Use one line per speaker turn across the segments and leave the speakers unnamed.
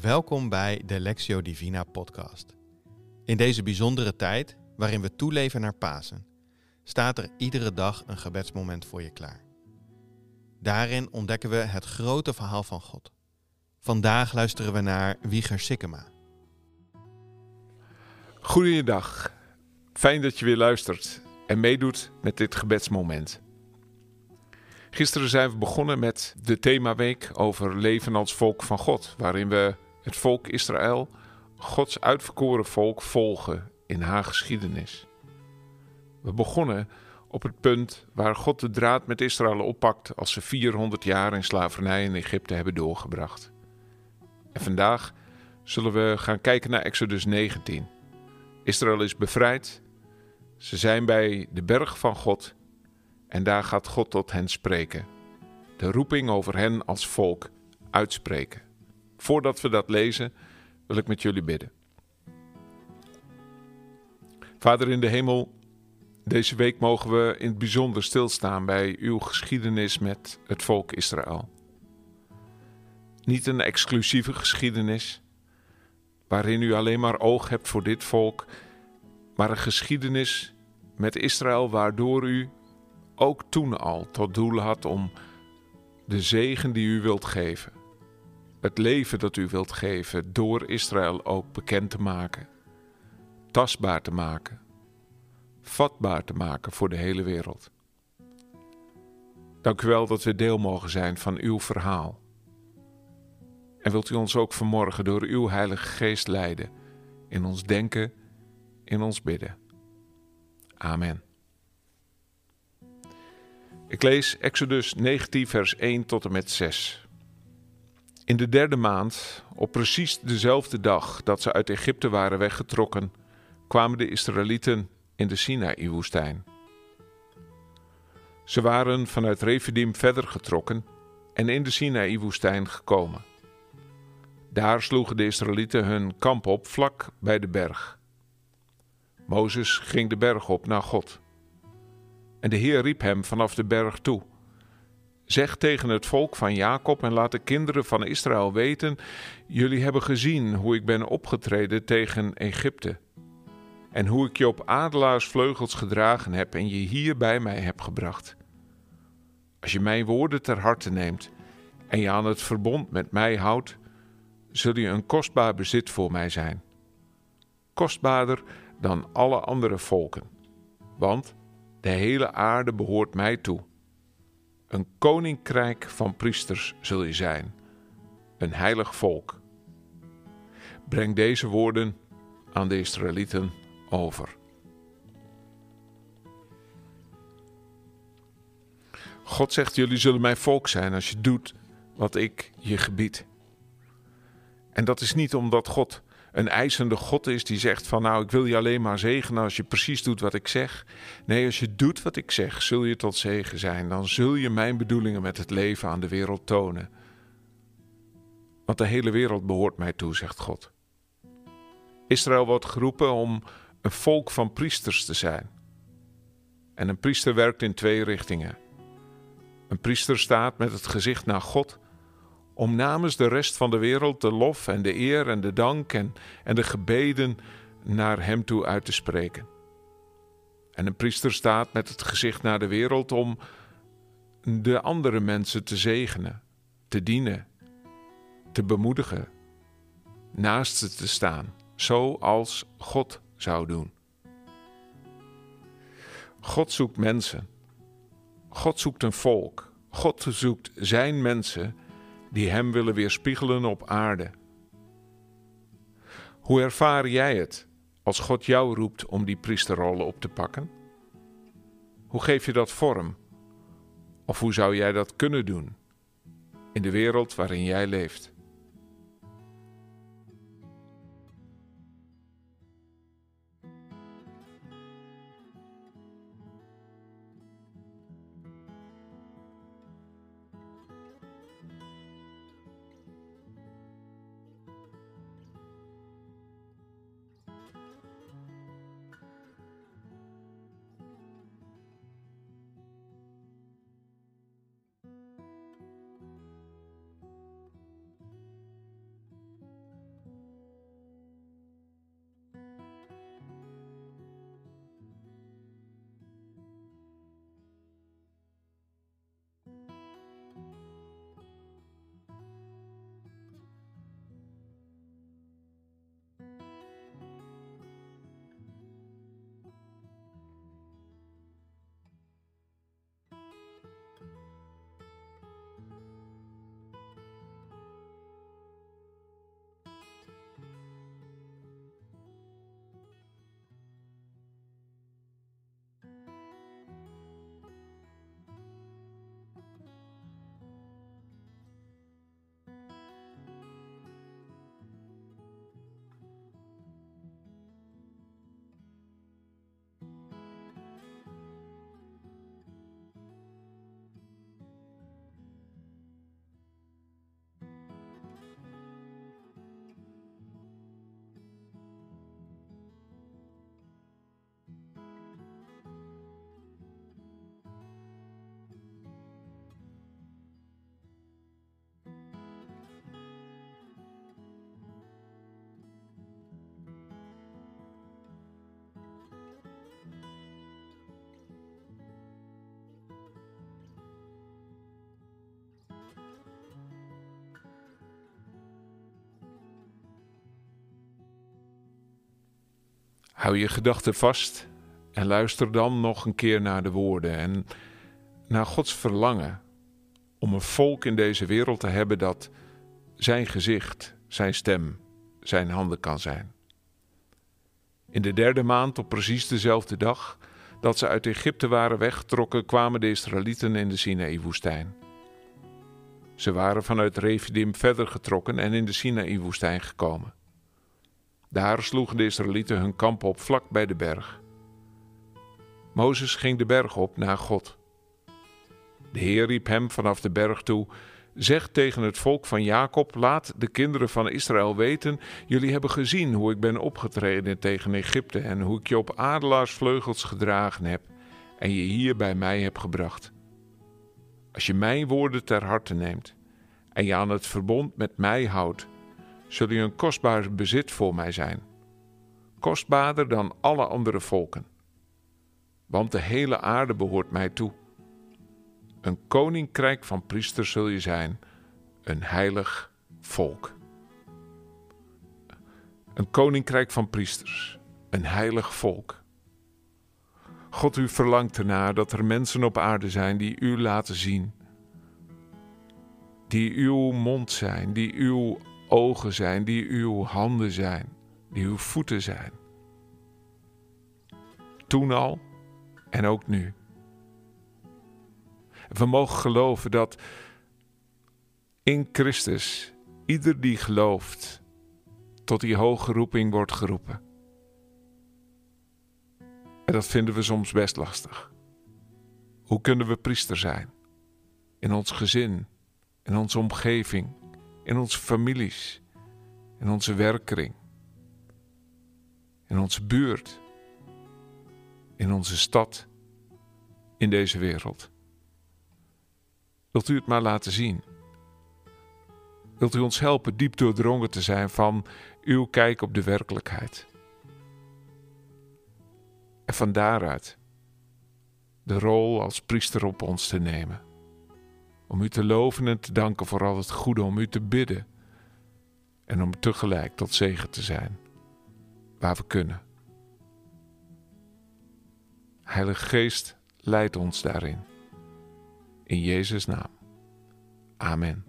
Welkom bij de Lectio Divina podcast. In deze bijzondere tijd, waarin we toeleven naar Pasen, staat er iedere dag een gebedsmoment voor je klaar. Daarin ontdekken we het grote verhaal van God. Vandaag luisteren we naar Wieger Sikkema.
Goedendag. Fijn dat je weer luistert en meedoet met dit gebedsmoment. Gisteren zijn we begonnen met de themaweek over leven als volk van God, waarin we het volk Israël, Gods uitverkoren volk, volgen in haar geschiedenis. We begonnen op het punt waar God de draad met Israël oppakt als ze 400 jaar in slavernij in Egypte hebben doorgebracht. En vandaag zullen we gaan kijken naar Exodus 19. Israël is bevrijd. Ze zijn bij de berg van God en daar gaat God tot hen spreken. De roeping over hen als volk uitspreken. Voordat we dat lezen, wil ik met jullie bidden. Vader in de hemel, deze week mogen we in het bijzonder stilstaan bij uw geschiedenis met het volk Israël. Niet een exclusieve geschiedenis, waarin u alleen maar oog hebt voor dit volk, maar een geschiedenis met Israël waardoor u ook toen al tot doel had om de zegen die u wilt geven, het leven dat u wilt geven, door Israël ook bekend te maken, tastbaar te maken, vatbaar te maken voor de hele wereld. Dank u wel dat we deel mogen zijn van uw verhaal. En wilt u ons ook vanmorgen door uw Heilige Geest leiden in ons denken, in ons bidden. Amen. Ik lees Exodus 19, vers 1 tot en met 6. In de derde maand, op precies dezelfde dag dat ze uit Egypte waren weggetrokken, kwamen de Israëlieten in de Sinaï-woestijn. Ze waren vanuit Refidim verder getrokken en in de Sinaï-woestijn gekomen. Daar sloegen de Israëlieten hun kamp op vlak bij de berg. Mozes ging de berg op naar God. En de Heer riep hem vanaf de berg toe. Zeg tegen het volk van Jacob en laat de kinderen van Israël weten: Jullie hebben gezien hoe ik ben opgetreden tegen Egypte. En hoe ik je op adelaarsvleugels gedragen heb en je hier bij mij heb gebracht. Als je mijn woorden ter harte neemt en je aan het verbond met mij houdt, zul je een kostbaar bezit voor mij zijn. Kostbaarder dan alle andere volken. Want de hele aarde behoort mij toe. Een koninkrijk van priesters zul je zijn, een heilig volk. Breng deze woorden aan de Israëlieten over. God zegt: Jullie zullen mijn volk zijn als je doet wat ik je gebied. En dat is niet omdat God een eisende God is die zegt van nou ik wil je alleen maar zegenen als je precies doet wat ik zeg. Nee, als je doet wat ik zeg, zul je tot zegen zijn. Dan zul je mijn bedoelingen met het leven aan de wereld tonen. Want de hele wereld behoort mij toe, zegt God. Israël wordt geroepen om een volk van priesters te zijn. En een priester werkt in twee richtingen. Een priester staat met het gezicht naar God om namens de rest van de wereld de lof en de eer en de dank en, en de gebeden naar Hem toe uit te spreken. En een priester staat met het gezicht naar de wereld om de andere mensen te zegenen, te dienen, te bemoedigen, naast ze te staan, zoals God zou doen. God zoekt mensen. God zoekt een volk. God zoekt zijn mensen die Hem willen weerspiegelen op aarde. Hoe ervaar jij het als God jou roept om die priesterrollen op te pakken? Hoe geef je dat vorm? Of hoe zou jij dat kunnen doen in de wereld waarin jij leeft? Hou je gedachten vast en luister dan nog een keer naar de woorden en naar Gods verlangen om een volk in deze wereld te hebben dat zijn gezicht, zijn stem, zijn handen kan zijn. In de derde maand, op precies dezelfde dag dat ze uit Egypte waren weggetrokken, kwamen de Israëlieten in de Sinaï-woestijn. Ze waren vanuit Refidim verder getrokken en in de Sinaï-woestijn gekomen. Daar sloegen de Israëlieten hun kamp op vlak bij de berg. Mozes ging de berg op naar God. De Heer riep hem vanaf de berg toe: Zeg tegen het volk van Jacob: Laat de kinderen van Israël weten: Jullie hebben gezien hoe ik ben opgetreden tegen Egypte en hoe ik je op adelaarsvleugels gedragen heb en je hier bij mij heb gebracht. Als je mijn woorden ter harte neemt en je aan het verbond met mij houdt, zul je een kostbaar bezit voor mij zijn, kostbaarder dan alle andere volken. Want de hele aarde behoort mij toe. Een koninkrijk van priesters zul je zijn, een heilig volk. Een koninkrijk van priesters, een heilig volk. God, u verlangt ernaar dat er mensen op aarde zijn die u laten zien. Die uw mond zijn, die uw ogen zijn, die uw handen zijn, die uw voeten zijn. Toen al en ook nu. We mogen geloven dat in Christus ieder die gelooft tot die hoge roeping wordt geroepen. En dat vinden we soms best lastig. Hoe kunnen we priester zijn? In ons gezin, in onze omgeving, in onze families, in onze werkkring, in onze buurt, in onze stad, in deze wereld. Wilt u het maar laten zien? Wilt u ons helpen diep doordrongen te zijn van uw kijk op de werkelijkheid? En van daaruit de rol als priester op ons te nemen. Om u te loven en te danken voor al het goede, om u te bidden. En om tegelijk tot zegen te zijn, waar we kunnen. Heilige Geest, leid ons daarin. In Jezus' naam. Amen.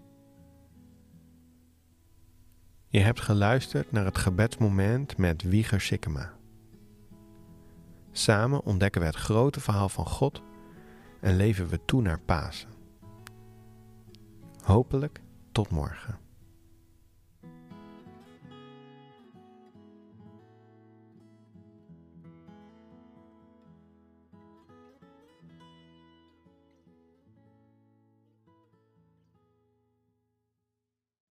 Je hebt geluisterd naar het gebedsmoment met Wieger Sikkema. Samen ontdekken we het grote verhaal van God en leven we toe naar Pasen. Hopelijk tot morgen.